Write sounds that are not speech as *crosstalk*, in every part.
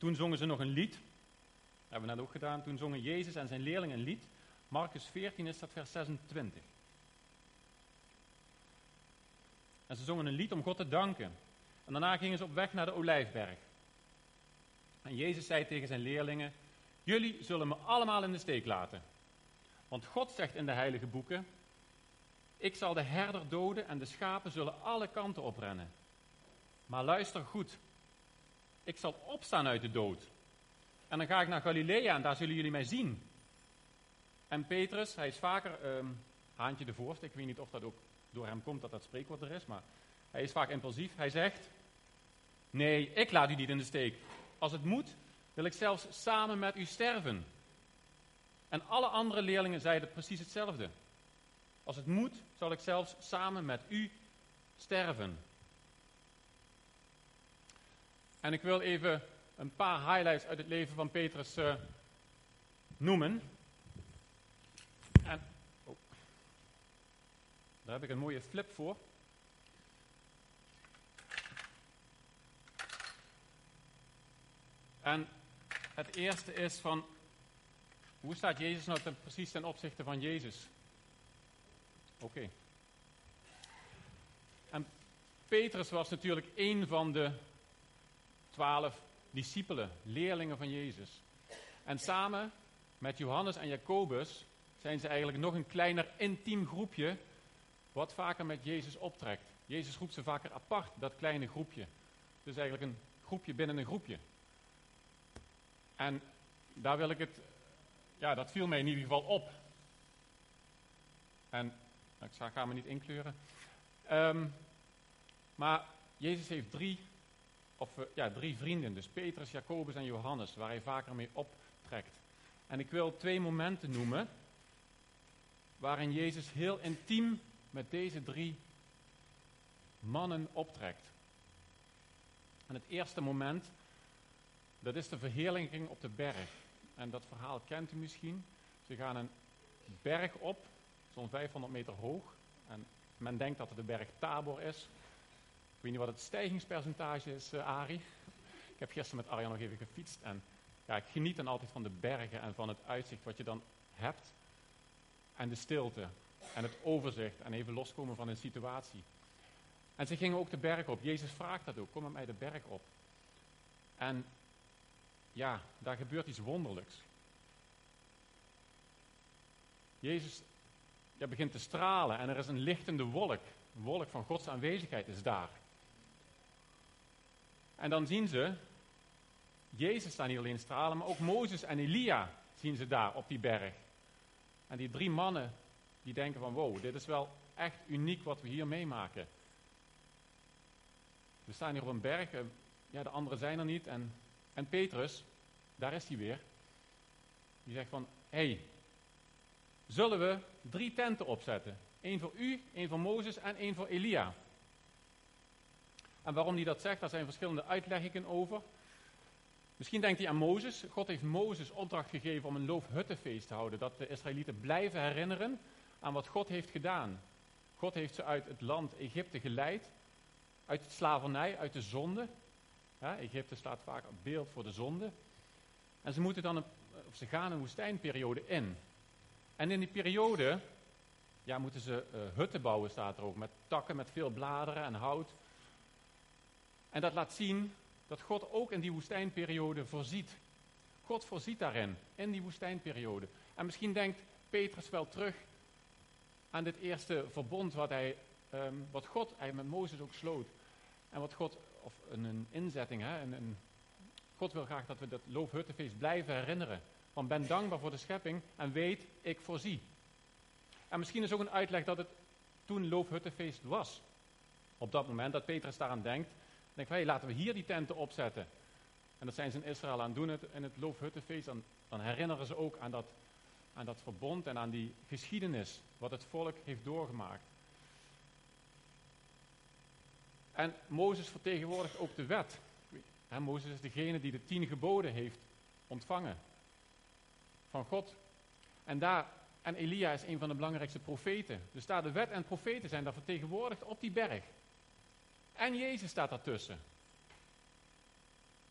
toen zongen ze nog een lied. Dat hebben we net ook gedaan. Toen zongen Jezus en zijn leerlingen een lied. Marcus 14 is dat vers 26. En ze zongen een lied om God te danken. En daarna gingen ze op weg naar de Olijfberg. En Jezus zei tegen zijn leerlingen: Jullie zullen me allemaal in de steek laten. Want God zegt in de heilige boeken: Ik zal de herder doden en de schapen zullen alle kanten oprennen. Maar luister goed. Ik zal opstaan uit de dood. En dan ga ik naar Galilea en daar zullen jullie mij zien. En Petrus, hij is vaker um, haantje de voorste. Ik weet niet of dat ook door hem komt dat dat spreekwoord er is, maar hij is vaak impulsief. Hij zegt: Nee, ik laat u niet in de steek. Als het moet, wil ik zelfs samen met u sterven. En alle andere leerlingen zeiden precies hetzelfde. Als het moet, zal ik zelfs samen met u sterven. En ik wil even een paar highlights uit het leven van Petrus uh, noemen. En, oh, daar heb ik een mooie flip voor. En het eerste is van, hoe staat Jezus nou ten, precies ten opzichte van Jezus? Oké. En Petrus was natuurlijk een van de twaalf discipelen, leerlingen van Jezus. En samen met Johannes en Jacobus zijn ze eigenlijk nog een kleiner intiem groepje, wat vaker met Jezus optrekt. Jezus roept ze vaker apart, dat kleine groepje. Dus eigenlijk een groepje binnen een groepje. En daar wil ik het, ja, dat viel mij in ieder geval op. En ik ga me niet inkleuren. Um, maar Jezus heeft drie, of, uh, ja, drie vrienden, dus Petrus, Jacobus en Johannes, waar hij vaker mee optrekt. En ik wil twee momenten noemen waarin Jezus heel intiem met deze drie mannen optrekt. En het eerste moment dat is de verheerlijking op de berg. En dat verhaal kent u misschien. Ze gaan een berg op, zo'n 500 meter hoog. En men denkt dat het de berg Tabor is. Ik weet niet wat het stijgingspercentage is, uh, Arie. Ik heb gisteren met Arjan nog even gefietst. En ja, ik geniet dan altijd van de bergen en van het uitzicht wat je dan hebt. En de stilte en het overzicht en even loskomen van een situatie. En ze gingen ook de berg op. Jezus vraagt dat ook. Kom met mij de berg op. En ja, daar gebeurt iets wonderlijks. Jezus ja, begint te stralen en er is een lichtende wolk. Een wolk van Gods aanwezigheid is daar. En dan zien ze, Jezus staat niet alleen stralen, maar ook Mozes en Elia zien ze daar op die berg. En die drie mannen, die denken van wow, dit is wel echt uniek wat we hier meemaken. We staan hier op een berg, ja, de anderen zijn er niet en en Petrus, daar is hij weer, die zegt van, hé, hey, zullen we drie tenten opzetten? Eén voor u, één voor Mozes en één voor Elia. En waarom hij dat zegt, daar zijn verschillende uitleggingen over. Misschien denkt hij aan Mozes. God heeft Mozes opdracht gegeven om een loofhuttenfeest te houden. Dat de Israëlieten blijven herinneren aan wat God heeft gedaan. God heeft ze uit het land Egypte geleid. Uit de slavernij, uit de zonde. Egypte staat vaak een beeld voor de zonde. En ze, moeten dan een, of ze gaan een woestijnperiode in. En in die periode ja, moeten ze uh, hutten bouwen, staat er ook. Met takken, met veel bladeren en hout. En dat laat zien dat God ook in die woestijnperiode voorziet. God voorziet daarin, in die woestijnperiode. En misschien denkt Petrus wel terug aan dit eerste verbond wat, hij, um, wat God hij met Mozes ook sloot. En wat God of een, een inzetting. Hè? Een, een, God wil graag dat we dat loofhuttenfeest blijven herinneren. Want ben dankbaar voor de schepping en weet, ik voorzie. En misschien is ook een uitleg dat het toen loofhuttenfeest was. Op dat moment dat Petrus daaraan denkt, denkt hij, laten we hier die tenten opzetten. En dat zijn ze in Israël aan doen het, in het loofhuttenfeest. Dan, dan herinneren ze ook aan dat, aan dat verbond en aan die geschiedenis wat het volk heeft doorgemaakt. En Mozes vertegenwoordigt ook de wet. Mozes is degene die de tien geboden heeft ontvangen van God. En, daar, en Elia is een van de belangrijkste profeten. Dus daar de wet en profeten zijn daar vertegenwoordigd op die berg. En Jezus staat daartussen.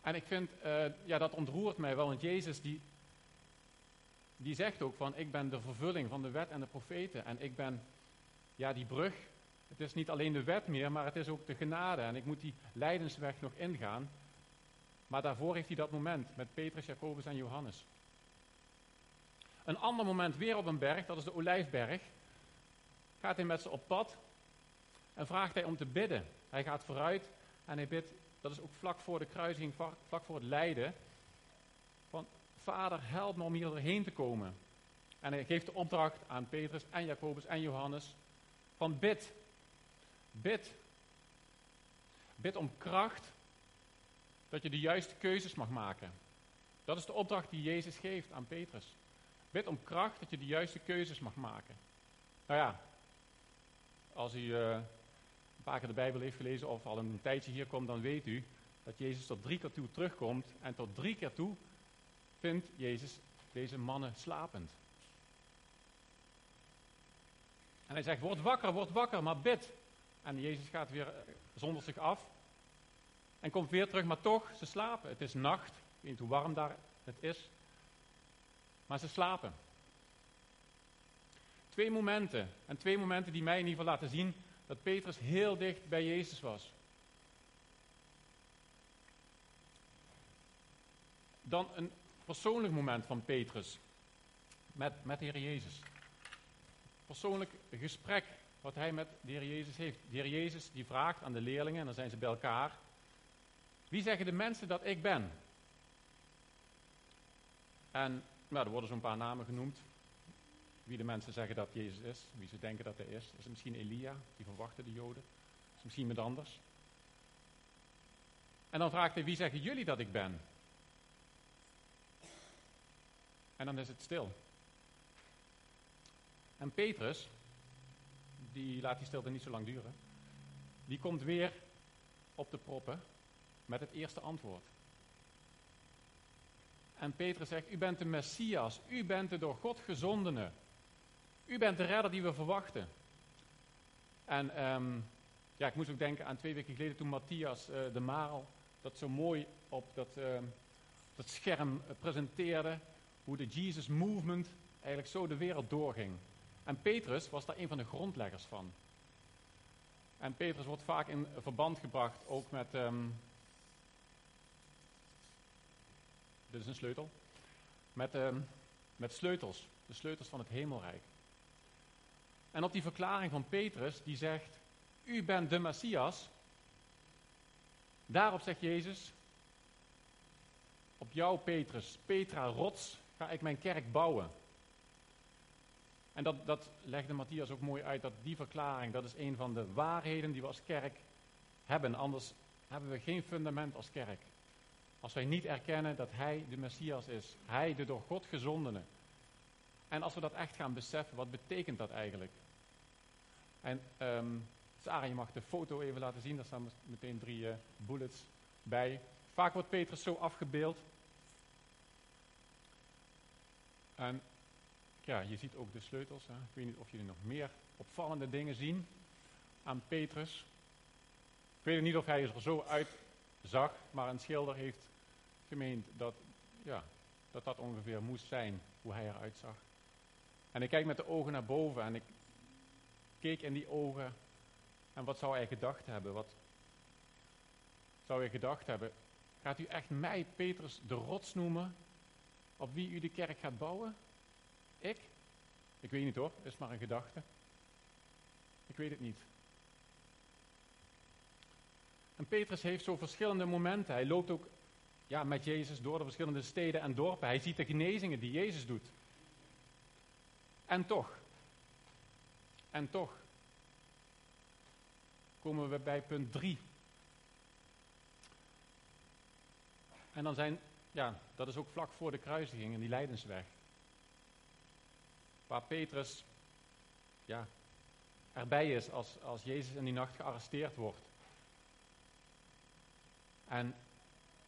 En ik vind, uh, ja, dat ontroert mij wel, want Jezus die, die zegt ook van, ik ben de vervulling van de wet en de profeten. En ik ben, ja, die brug. Het is niet alleen de wet meer, maar het is ook de genade. En ik moet die lijdensweg nog ingaan. Maar daarvoor heeft hij dat moment met Petrus, Jacobus en Johannes. Een ander moment weer op een berg, dat is de Olijfberg. Gaat hij met ze op pad en vraagt hij om te bidden. Hij gaat vooruit en hij bidt, dat is ook vlak voor de kruising, vlak voor het lijden. Van, vader, help me om hier doorheen te komen. En hij geeft de opdracht aan Petrus en Jacobus en Johannes. Van bid. Bid. Bid om kracht. Dat je de juiste keuzes mag maken. Dat is de opdracht die Jezus geeft aan Petrus. Bid om kracht dat je de juiste keuzes mag maken. Nou ja, als u uh, keer de Bijbel heeft gelezen of al een tijdje hier komt, dan weet u dat Jezus tot drie keer toe terugkomt. En tot drie keer toe vindt Jezus deze mannen slapend. En hij zegt, word wakker, word wakker, maar bid. En Jezus gaat weer eh, zonder zich af. En komt weer terug, maar toch, ze slapen. Het is nacht, ik weet niet hoe warm daar het is. Maar ze slapen. Twee momenten. En twee momenten die mij in ieder geval laten zien dat Petrus heel dicht bij Jezus was. Dan een persoonlijk moment van Petrus met, met de Heer Jezus. Persoonlijk gesprek wat hij met de Heer Jezus heeft. De Heer Jezus die vraagt aan de leerlingen, en dan zijn ze bij elkaar. Wie zeggen de mensen dat ik ben? En nou, er worden zo'n paar namen genoemd. Wie de mensen zeggen dat Jezus is, wie ze denken dat hij is. Is het misschien Elia, die verwachten de Joden? Is het misschien met anders? En dan vraagt hij, wie zeggen jullie dat ik ben? En dan is het stil. En Petrus, die laat die stilte niet zo lang duren, die komt weer op de proppen met het eerste antwoord. En Petrus zegt, u bent de Messias, u bent de door God gezondene. U bent de redder die we verwachten. En um, ja, ik moest ook denken aan twee weken geleden toen Matthias uh, de Marel dat zo mooi op dat, uh, dat scherm presenteerde. Hoe de Jesus Movement eigenlijk zo de wereld doorging. En Petrus was daar een van de grondleggers van. En Petrus wordt vaak in verband gebracht ook met um, Dit is een sleutel. Met, met sleutels. De sleutels van het hemelrijk. En op die verklaring van Petrus, die zegt: U bent de Messias. Daarop zegt Jezus: Op jou, Petrus, Petra, rots, ga ik mijn kerk bouwen. En dat, dat legde Matthias ook mooi uit, dat die verklaring, dat is een van de waarheden die we als kerk hebben. Anders hebben we geen fundament als kerk. Als wij niet erkennen dat Hij de Messias is, Hij de door God gezondene. En als we dat echt gaan beseffen, wat betekent dat eigenlijk? En um, Sarah, je mag de foto even laten zien, daar staan meteen drie uh, bullets bij. Vaak wordt Petrus zo afgebeeld. En ja, je ziet ook de sleutels. Hè. Ik weet niet of jullie nog meer opvallende dingen zien aan Petrus. Ik weet niet of hij er zo uitzag, maar een schilder heeft gemeend dat, ja, dat dat ongeveer moest zijn hoe hij eruit zag. En ik kijk met de ogen naar boven en ik keek in die ogen en wat zou hij gedacht hebben? Wat zou hij gedacht hebben? Gaat u echt mij, Petrus, de rots noemen op wie u de kerk gaat bouwen? Ik? Ik weet niet hoor, is maar een gedachte. Ik weet het niet. En Petrus heeft zo verschillende momenten. Hij loopt ook ja, met Jezus door de verschillende steden en dorpen. Hij ziet de genezingen die Jezus doet. En toch, en toch, komen we bij punt 3. En dan zijn, ja, dat is ook vlak voor de kruisiging en die lijdensweg. Waar Petrus, ja, erbij is als, als Jezus in die nacht gearresteerd wordt. En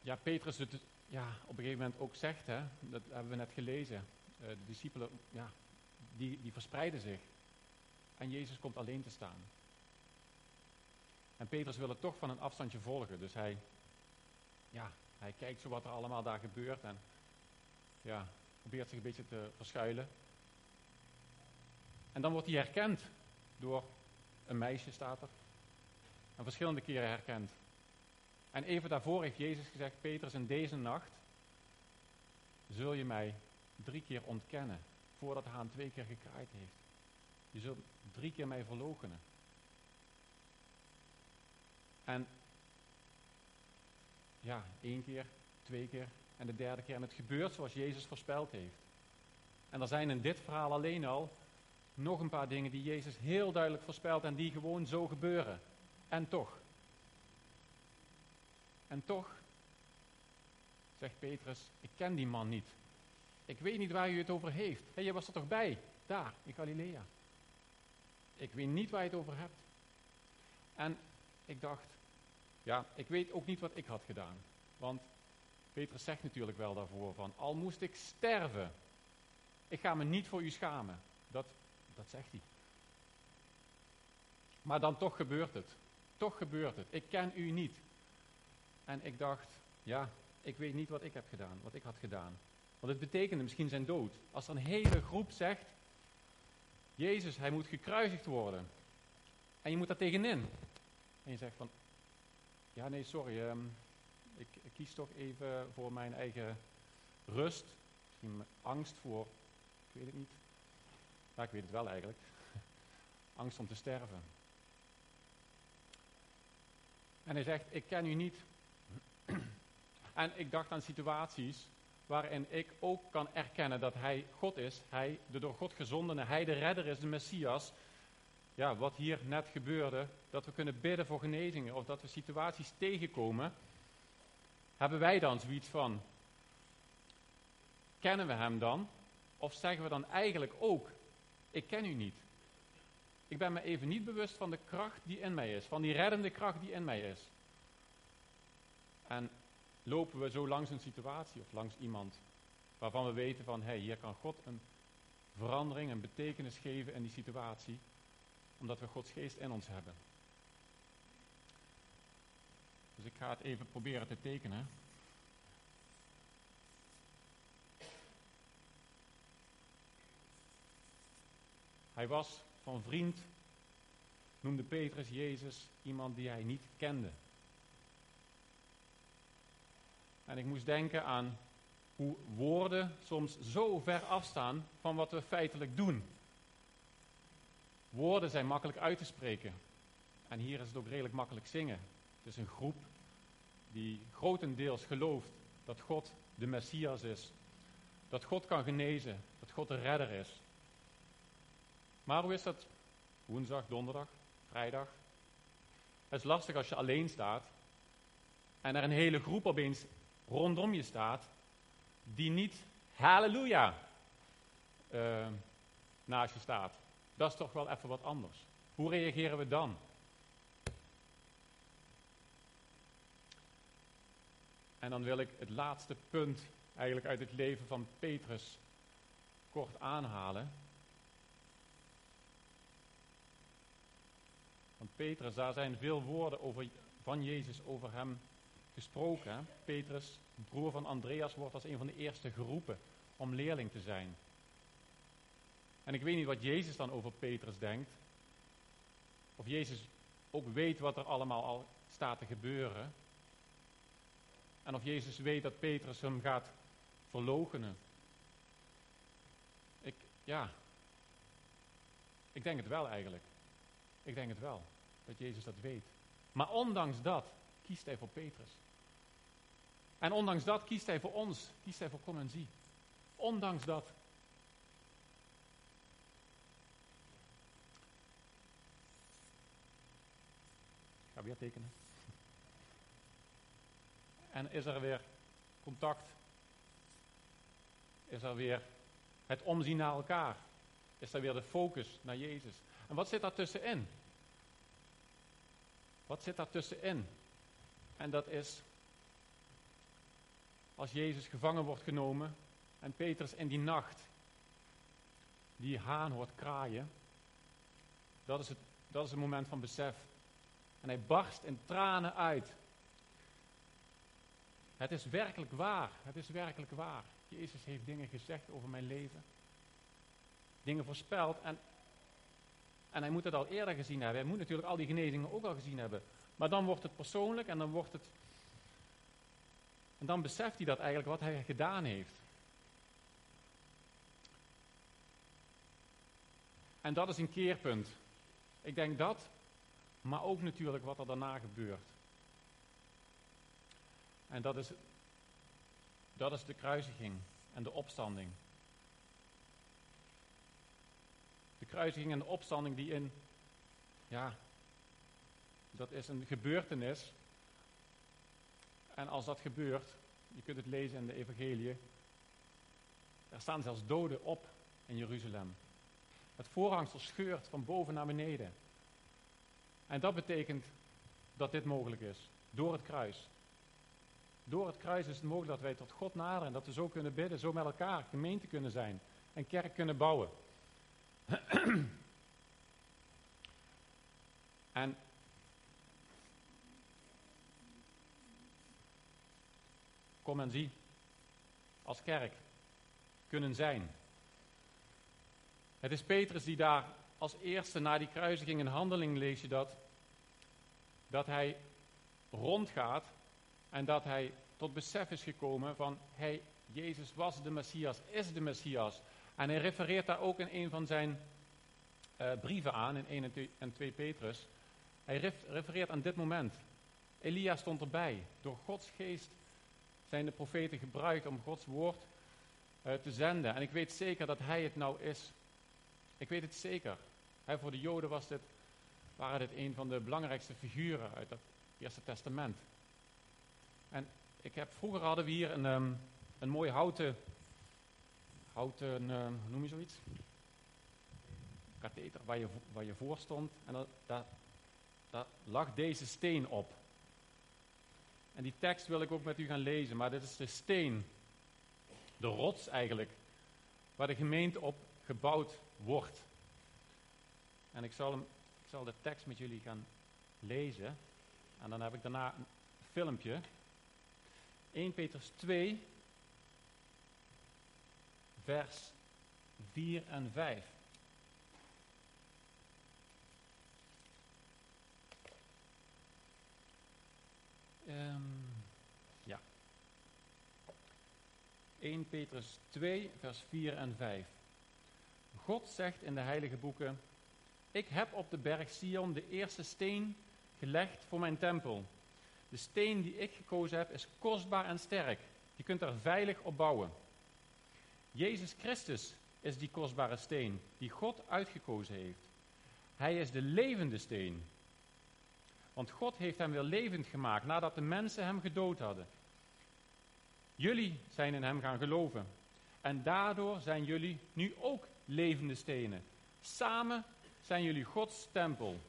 ja, Petrus het ja, op een gegeven moment ook zegt, hè, dat hebben we net gelezen. Uh, de discipelen, ja, die, die verspreiden zich. En Jezus komt alleen te staan. En Petrus wil het toch van een afstandje volgen. Dus hij, ja, hij kijkt zo wat er allemaal daar gebeurt en ja, probeert zich een beetje te verschuilen. En dan wordt hij herkend door een meisje, staat er. En verschillende keren herkend. En even daarvoor heeft Jezus gezegd, Petrus, in deze nacht zul je mij drie keer ontkennen, voordat de haan twee keer gekraaid heeft. Je zult drie keer mij verloochenen. En ja, één keer, twee keer en de derde keer. En het gebeurt zoals Jezus voorspeld heeft. En er zijn in dit verhaal alleen al nog een paar dingen die Jezus heel duidelijk voorspelt en die gewoon zo gebeuren. En toch. En toch, zegt Petrus, ik ken die man niet. Ik weet niet waar u het over heeft. Hé, je was er toch bij? Daar, in Galilea. Ik weet niet waar je het over hebt. En ik dacht, ja, ik weet ook niet wat ik had gedaan. Want Petrus zegt natuurlijk wel daarvoor van, al moest ik sterven, ik ga me niet voor u schamen. Dat, dat zegt hij. Maar dan toch gebeurt het. Toch gebeurt het. Ik ken u niet. En ik dacht, ja, ik weet niet wat ik heb gedaan, wat ik had gedaan. Want het betekende misschien zijn dood. Als er een hele groep zegt, Jezus, hij moet gekruisigd worden. En je moet daar tegenin. En je zegt van, ja nee, sorry, ehm, ik, ik, kies toch even voor mijn eigen rust. Misschien angst voor, ik weet het niet. Ja, ik weet het wel eigenlijk. *laughs* angst om te sterven. En hij zegt, ik ken u niet. *clears throat* en ik dacht aan situaties waarin ik ook kan erkennen dat hij God is, hij de door God gezondene, hij de redder is, de Messias. Ja, wat hier net gebeurde, dat we kunnen bidden voor genezingen of dat we situaties tegenkomen, hebben wij dan zoiets van, kennen we hem dan? Of zeggen we dan eigenlijk ook, ik ken u niet. Ik ben me even niet bewust van de kracht die in mij is, van die reddende kracht die in mij is. En lopen we zo langs een situatie of langs iemand waarvan we weten van, hé, hey, hier kan God een verandering, een betekenis geven in die situatie, omdat we Gods geest in ons hebben. Dus ik ga het even proberen te tekenen. Hij was van vriend, noemde Petrus Jezus iemand die hij niet kende. En ik moest denken aan hoe woorden soms zo ver afstaan van wat we feitelijk doen. Woorden zijn makkelijk uit te spreken. En hier is het ook redelijk makkelijk zingen. Het is een groep die grotendeels gelooft dat God de Messias is. Dat God kan genezen. Dat God de redder is. Maar hoe is dat woensdag, donderdag, vrijdag? Het is lastig als je alleen staat en er een hele groep opeens rondom je staat die niet halleluja uh, naast je staat. Dat is toch wel even wat anders. Hoe reageren we dan? En dan wil ik het laatste punt eigenlijk uit het leven van Petrus kort aanhalen. Want Petrus, daar zijn veel woorden over, van Jezus over hem gesproken. Petrus, broer van Andreas, wordt als een van de eerste geroepen om leerling te zijn. En ik weet niet wat Jezus dan over Petrus denkt. Of Jezus ook weet wat er allemaal al staat te gebeuren. En of Jezus weet dat Petrus hem gaat verloochenen. Ik, ja. Ik denk het wel eigenlijk. Ik denk het wel. Dat Jezus dat weet. Maar ondanks dat kiest hij voor Petrus. En ondanks dat kiest hij voor ons. Kiest hij voor kom en zie. Ondanks dat. Ik ga weer tekenen. En is er weer contact? Is er weer het omzien naar elkaar? Is er weer de focus naar Jezus? En wat zit daar tussenin? Wat zit daar tussenin? En dat is als Jezus gevangen wordt genomen en Petrus in die nacht die haan hoort kraaien. Dat is het, dat is het moment van besef. En hij barst in tranen uit. Het is werkelijk waar. Het is werkelijk waar. Jezus heeft dingen gezegd over mijn leven. Dingen voorspeld. En, en hij moet het al eerder gezien hebben. Hij moet natuurlijk al die genezingen ook al gezien hebben. Maar dan wordt het persoonlijk en dan wordt het. En dan beseft hij dat eigenlijk wat hij gedaan heeft. En dat is een keerpunt. Ik denk dat, maar ook natuurlijk wat er daarna gebeurt. En dat is, dat is de kruisiging en de opstanding. De kruisiging en de opstanding die in, ja, dat is een gebeurtenis. En als dat gebeurt, je kunt het lezen in de evangelie, er staan zelfs doden op in Jeruzalem. Het voorhangsel scheurt van boven naar beneden. En dat betekent dat dit mogelijk is, door het kruis. Door het kruis is het mogelijk dat wij tot God naderen en dat we zo kunnen bidden, zo met elkaar gemeente kunnen zijn en kerk kunnen bouwen. *clears throat* en kom en zie, als kerk kunnen zijn. Het is Petrus die daar als eerste na die kruisiging in handeling lees je dat, dat hij rondgaat en dat hij tot besef is gekomen van, hij, Jezus was de Messias, is de Messias. En hij refereert daar ook in een van zijn uh, brieven aan, in 1 en 2 Petrus. Hij refereert aan dit moment. Elia stond erbij. Door Gods geest zijn de profeten gebruikt om Gods woord uh, te zenden. En ik weet zeker dat hij het nou is. Ik weet het zeker. Hij, voor de Joden was dit, waren dit een van de belangrijkste figuren uit het Eerste Testament. En ik heb, vroeger hadden we hier een, um, een mooi houten, houten um, hoe noem je zoiets? Katheter, waar je, waar je voor stond. En daar lag deze steen op. En die tekst wil ik ook met u gaan lezen, maar dit is de steen, de rots eigenlijk, waar de gemeente op gebouwd wordt. En ik zal, hem, ik zal de tekst met jullie gaan lezen. En dan heb ik daarna een filmpje. 1 Petrus 2, vers 4 en 5. Um, ehm, ja. 1 Petrus 2, vers 4 en 5. God zegt in de heilige boeken, ik heb op de berg Sion de eerste steen gelegd voor mijn tempel. De steen die ik gekozen heb is kostbaar en sterk. Je kunt er veilig op bouwen. Jezus Christus is die kostbare steen die God uitgekozen heeft. Hij is de levende steen. Want God heeft hem weer levend gemaakt nadat de mensen hem gedood hadden. Jullie zijn in hem gaan geloven. En daardoor zijn jullie nu ook levende stenen. Samen zijn jullie Gods tempel.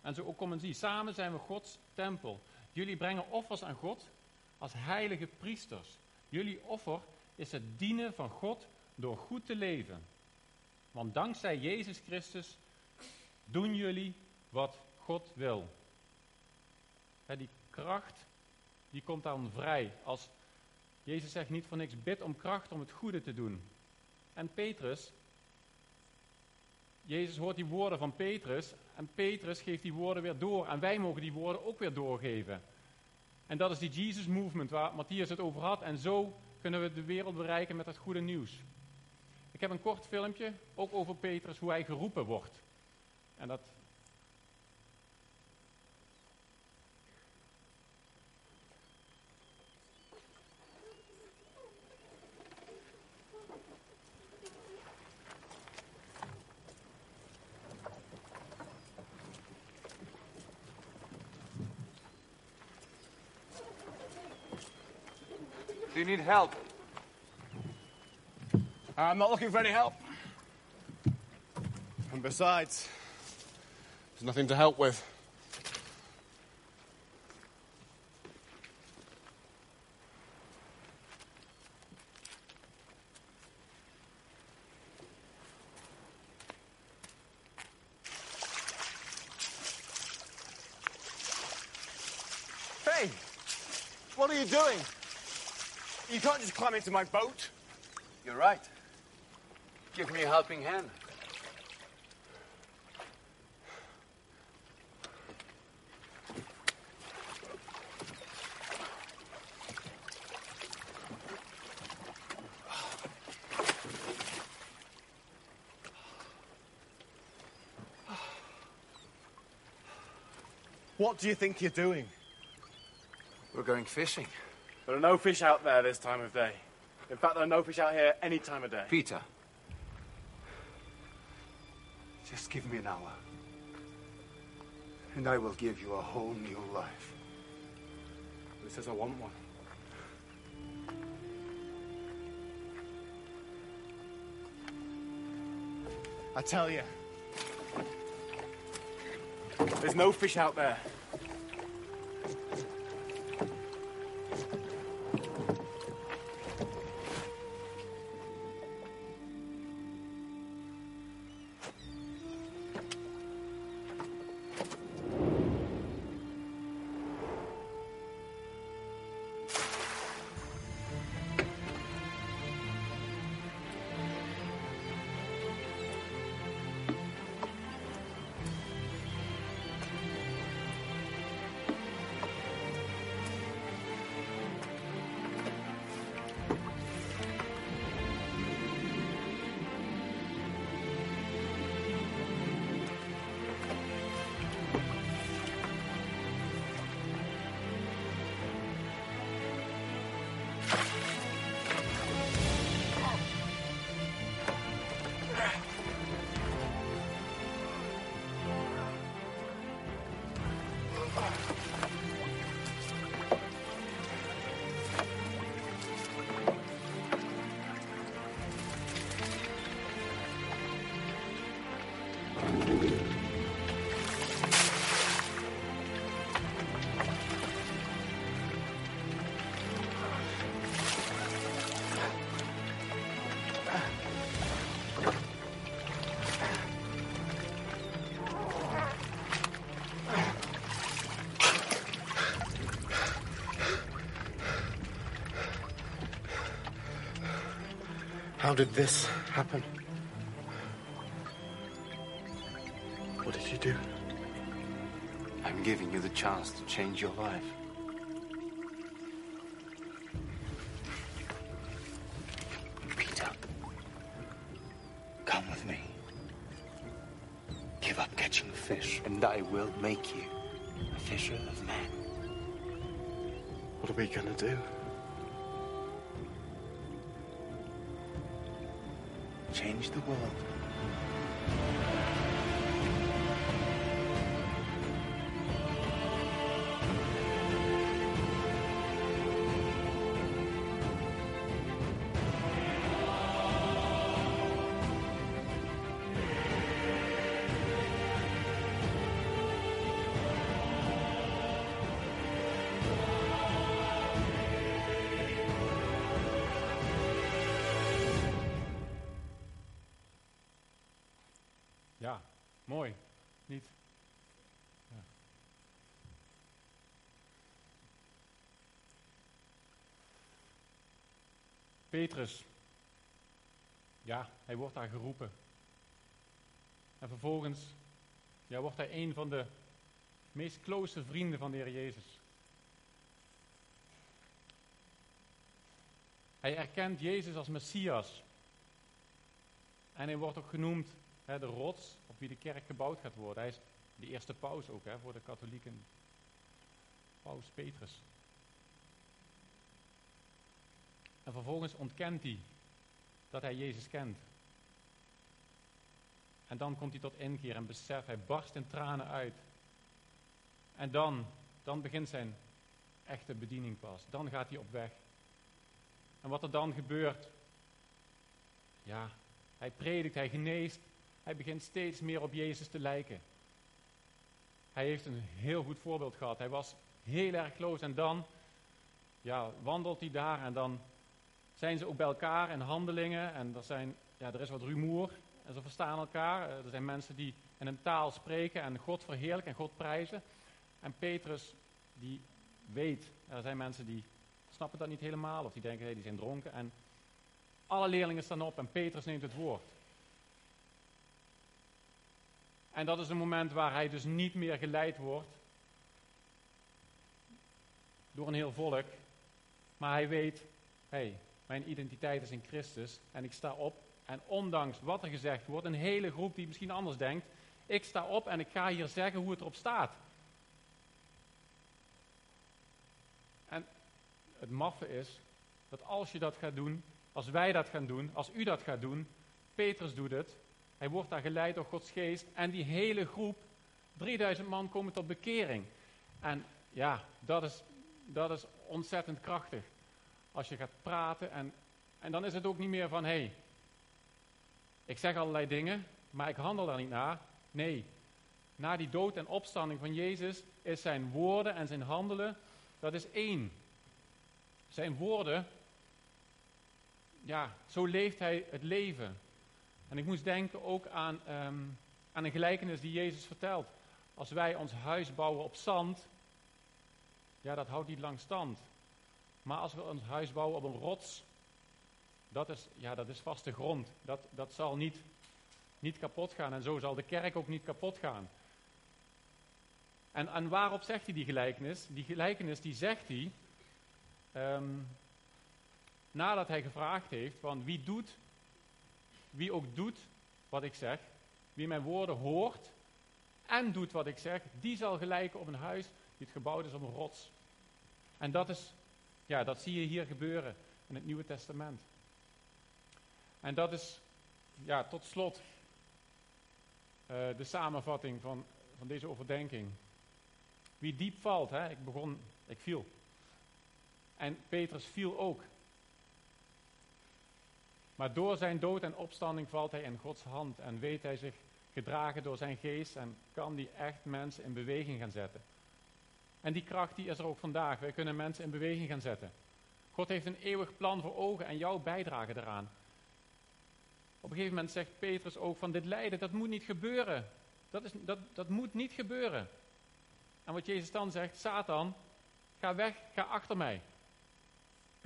En zo ook kom en zie, samen zijn we Gods tempel. Jullie brengen offers aan God als heilige priesters. Jullie offer is het dienen van God door goed te leven. Want dankzij Jezus Christus doen jullie wat God wil. die kracht, die komt dan vrij. Als Jezus zegt niet voor niks, bid om kracht om het goede te doen. En Petrus, Jezus hoort die woorden van Petrus en Petrus geeft die woorden weer door. En wij mogen die woorden ook weer doorgeven. En dat is die Jesus Movement waar Matthias het over had. En zo kunnen we de wereld bereiken met het goede nieuws. Ik heb een kort filmpje, ook over Petrus, hoe hij geroepen wordt. En dat Do you need help? I'm not looking for any help. And besides, there's nothing to help with. Hey! What are you doing? You can't just climb into my boat. You're right. Give me a helping hand. What do you think you're doing? We're going fishing. There are no fish out there this time of day. In fact, there are no fish out here any time of day. Peter. Just give me an hour. And I will give you a whole new life. Who says I want one? I tell you, there's no fish out there. Did this happen? What did you do? I'm giving you the chance to change your life. Peter, come with me. Give up catching fish, and I will make you a fisher of men. What are we gonna do? The world. Mooi. Niet? Ja. Petrus. Ja, hij wordt daar geroepen. En vervolgens ja, wordt hij een van de meest close vrienden van de Heer Jezus. Hij erkent Jezus als Messias. En hij wordt ook genoemd hè, de rots op wie de kerk gebouwd gaat worden. Hij is de eerste paus ook hè, voor de katholieken. Paus Petrus. En vervolgens ontkent hij dat hij Jezus kent. En dan komt hij tot inkeer en besef, hij barst in tranen uit. En dan, dan begint zijn echte bediening pas. Dan gaat hij op weg. En wat er dan gebeurt, ja, hij predikt, hij geneest, hij begint steeds meer op Jezus te lijken. Hij heeft een heel goed voorbeeld gehad. Hij was heel erg close en dan ja, wandelt hij daar en dan zijn ze ook bij elkaar in handelingen en er, zijn, ja, er is wat rumoer en ze verstaan elkaar. Eh, Er zijn mensen die in een taal spreken en God verheerlijken en God prijzen. En Petrus, die weet, er zijn mensen die snappen dat niet helemaal of die denken, hé, die zijn dronken. En alle leerlingen staan op en Petrus neemt het woord. En dat is een moment waar hij dus niet meer geleid wordt door een heel volk. Maar hij weet, hé, hey, mijn identiteit is in Christus en ik sta op. En ondanks wat er gezegd wordt, een hele groep die misschien anders denkt, ik sta op en ik ga hier zeggen hoe het erop staat. En het maffe is dat als je dat gaat doen, als wij dat gaan doen, als u dat gaat doen, Petrus doet het, hij wordt daar geleid door Gods geest en die hele groep, 3000 man, komen tot bekering. En ja, dat is, dat is ontzettend krachtig. Als je gaat praten en, en dan is het ook niet meer van, hé, hey, ik zeg allerlei dingen, maar ik handel daar niet naar. Nee, na die dood en opstanding van Jezus is zijn woorden en zijn handelen, dat is één. Zijn woorden, ja, zo leeft hij het leven. En ik moest denken ook aan, um, aan een gelijkenis die Jezus vertelt. Als wij ons huis bouwen op zand, ja, dat houdt niet lang stand. Maar als we ons huis bouwen op een rots, dat is, ja, dat is vaste grond. Dat, dat zal niet, niet kapot gaan. En zo zal de kerk ook niet kapot gaan. En, en waarop zegt hij die gelijkenis? Die gelijkenis die zegt hij um, nadat hij gevraagd heeft van wie doet, wie ook doet wat ik zeg, wie mijn woorden hoort en doet wat ik zeg, die zal gelijken op een huis die het gebouwd is op een rots. En dat is, ja, dat zie je hier gebeuren in het Nieuwe Testament. En dat is, ja, tot slot uh, de samenvatting van, van deze overdenking. Wie diep valt, hè, ik begon, ik viel. En Petrus viel ook. Maar door zijn dood en opstanding valt hij in Gods hand en weet hij zich gedragen door zijn geest en kan die echt mensen in beweging gaan zetten. En die kracht die is er ook vandaag. Wij kunnen mensen in beweging gaan zetten. God heeft een eeuwig plan voor ogen en jouw bijdrage daaraan. Op een gegeven moment zegt Petrus ook van dit lijden, dat moet niet gebeuren. Dat, is, dat, dat moet niet gebeuren. En wat Jezus dan zegt, Satan, ga weg, ga achter mij.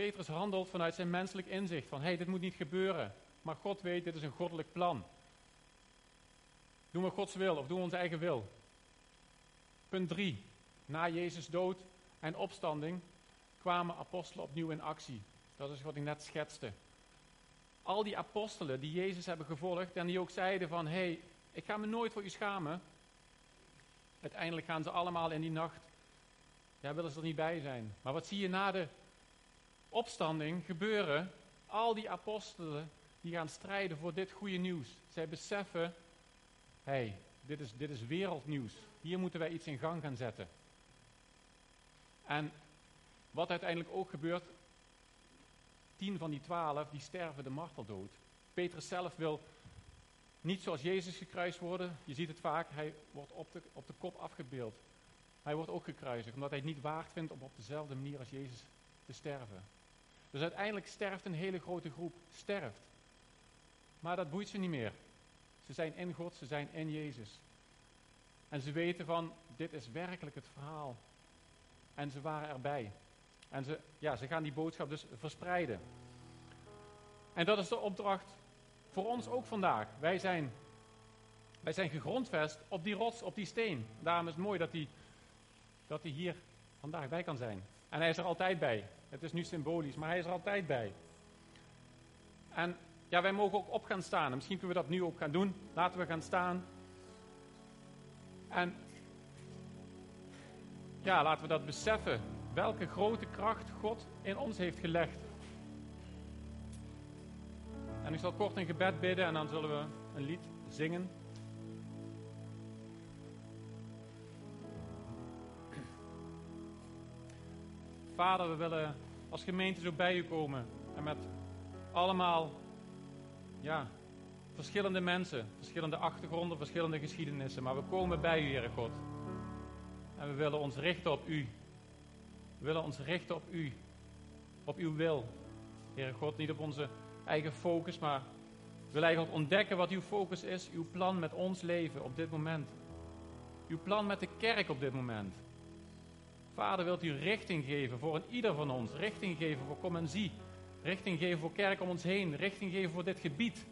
Petrus handelt vanuit zijn menselijk inzicht van, hé, hey, dit moet niet gebeuren. Maar God weet, dit is een goddelijk plan. Doen we Gods wil of doen we onze eigen wil? Punt 3. Na Jezus dood en opstanding kwamen apostelen opnieuw in actie. Dat is wat ik net schetste. Al die apostelen die Jezus hebben gevolgd en die ook zeiden van, hé, hey, ik ga me nooit voor u schamen. Uiteindelijk gaan ze allemaal in die nacht, ja, willen ze er niet bij zijn. Maar wat zie je na de opstanding gebeuren? Al die apostelen die gaan strijden voor dit goede nieuws. Zij beseffen, hey, dit, is, dit is wereldnieuws. Hier moeten wij iets in gang gaan zetten. En wat uiteindelijk ook gebeurt, tien van die twaalf, die sterven de marteldood. Petrus zelf wil niet zoals Jezus gekruist worden. Je ziet het vaak, hij wordt op de, op de kop afgebeeld. Hij wordt ook gekruisigd, omdat hij het niet waard vindt om op dezelfde manier als Jezus te sterven. Dus uiteindelijk sterft een hele grote groep, sterft. Maar dat boeit ze niet meer. Ze zijn in God, ze zijn in Jezus. En ze weten van, dit is werkelijk het verhaal. En ze waren erbij. En ze, ja, ze gaan die boodschap dus verspreiden. En dat is de opdracht voor ons ook vandaag. Wij zijn, wij zijn gegrondvest op die rots, op die steen. Daarom is het mooi dat hij dat hier vandaag bij kan zijn. En hij is er altijd bij. Het is nu symbolisch, maar hij is er altijd bij. En ja, wij mogen ook op gaan staan. En misschien kunnen we dat nu ook gaan doen. Laten we gaan staan. En ja, laten we dat beseffen. Welke grote kracht God in ons heeft gelegd. En ik zal kort een gebed bidden en dan zullen we een lied zingen. Vader, we willen als gemeente zo bij u komen. En met allemaal, ja, verschillende mensen, verschillende achtergronden, verschillende geschiedenissen. Maar we komen bij u, Heere God. En we willen ons richten op u. We willen ons richten op u. Op uw wil. Heere God, niet op onze eigen focus, maar we willen eigenlijk ontdekken wat uw focus is. Uw plan met ons leven op dit moment. Uw plan met de kerk op dit moment. Vader, wilt u richting geven voor ieder van ons. Richting geven voor Kom en Zie. Richting geven voor kerk om ons heen. Richting geven voor dit gebied.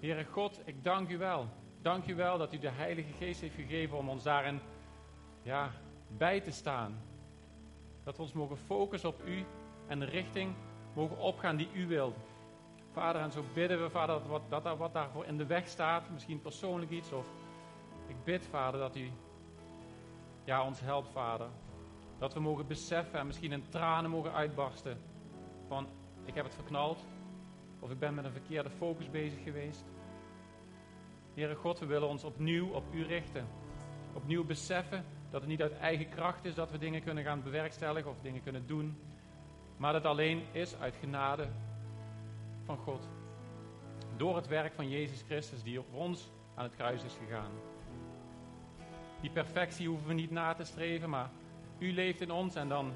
Heere God, ik dank u wel. Dank u wel dat u de Heilige Geest heeft gegeven om ons daarin ja, bij te staan. Dat we ons mogen focussen op u en de richting mogen opgaan die u wilt. Vader, en zo bidden we, Vader, dat, wat, dat wat daarvoor in de weg staat, misschien persoonlijk iets, of ik bid, Vader, dat u ja, ons helpt, Vader. Dat we mogen beseffen en misschien in tranen mogen uitbarsten van, ik heb het verknald, of ik ben met een verkeerde focus bezig geweest. Heere God, we willen ons opnieuw op u richten. Opnieuw beseffen dat het niet uit eigen kracht is dat we dingen kunnen gaan bewerkstelligen of dingen kunnen doen. Maar dat alleen is uit genade van God. Door het werk van Jezus Christus die op ons aan het kruis is gegaan. Die perfectie hoeven we niet na te streven, maar u leeft in ons en dan,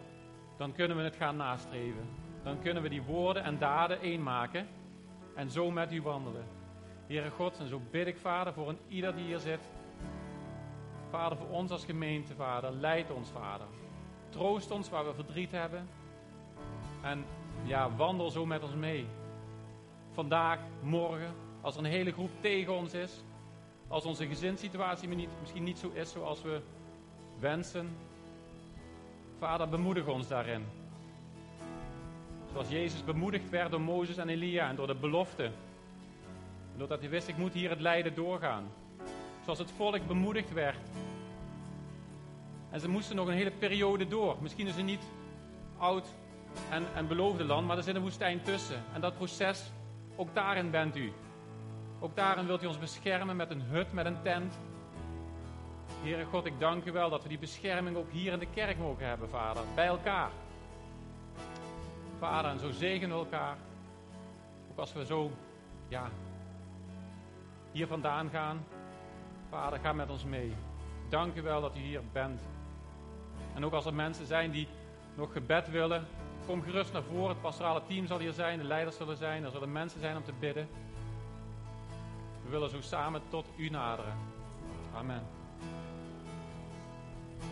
dan kunnen we het gaan nastreven. Dan kunnen we die woorden en daden één maken en zo met u wandelen. Heere God, en zo bid ik, Vader, voor een ieder die hier zit. Vader, voor ons als gemeente, Vader, leid ons, Vader. Troost ons waar we verdriet hebben. En ja, wandel zo met ons mee. Vandaag, morgen, als er een hele groep tegen ons is. Als onze gezinssituatie misschien niet zo is zoals we wensen. Vader, bemoedig ons daarin. Zoals Jezus bemoedigd werd door Mozes en Elia en door de belofte doordat hij wist, ik moet hier het lijden doorgaan. Zoals het volk bemoedigd werd. En ze moesten nog een hele periode door. Misschien is het niet oud en, en beloofde land, maar er zit een woestijn tussen. En dat proces, ook daarin bent u. Ook daarin wilt u ons beschermen met een hut, met een tent. Heere God, ik dank u wel dat we die bescherming ook hier in de kerk mogen hebben, Vader. Bij elkaar. Vader, en zo zegenen we elkaar. Ook als we zo, ja, hier vandaan gaan. Vader, ga met ons mee. Dank u wel dat u hier bent. En ook als er mensen zijn die nog gebed willen, kom gerust naar voren. Het pastorale team zal hier zijn, de leiders zullen zijn, er zullen mensen zijn om te bidden. We willen zo samen tot u naderen. Amen.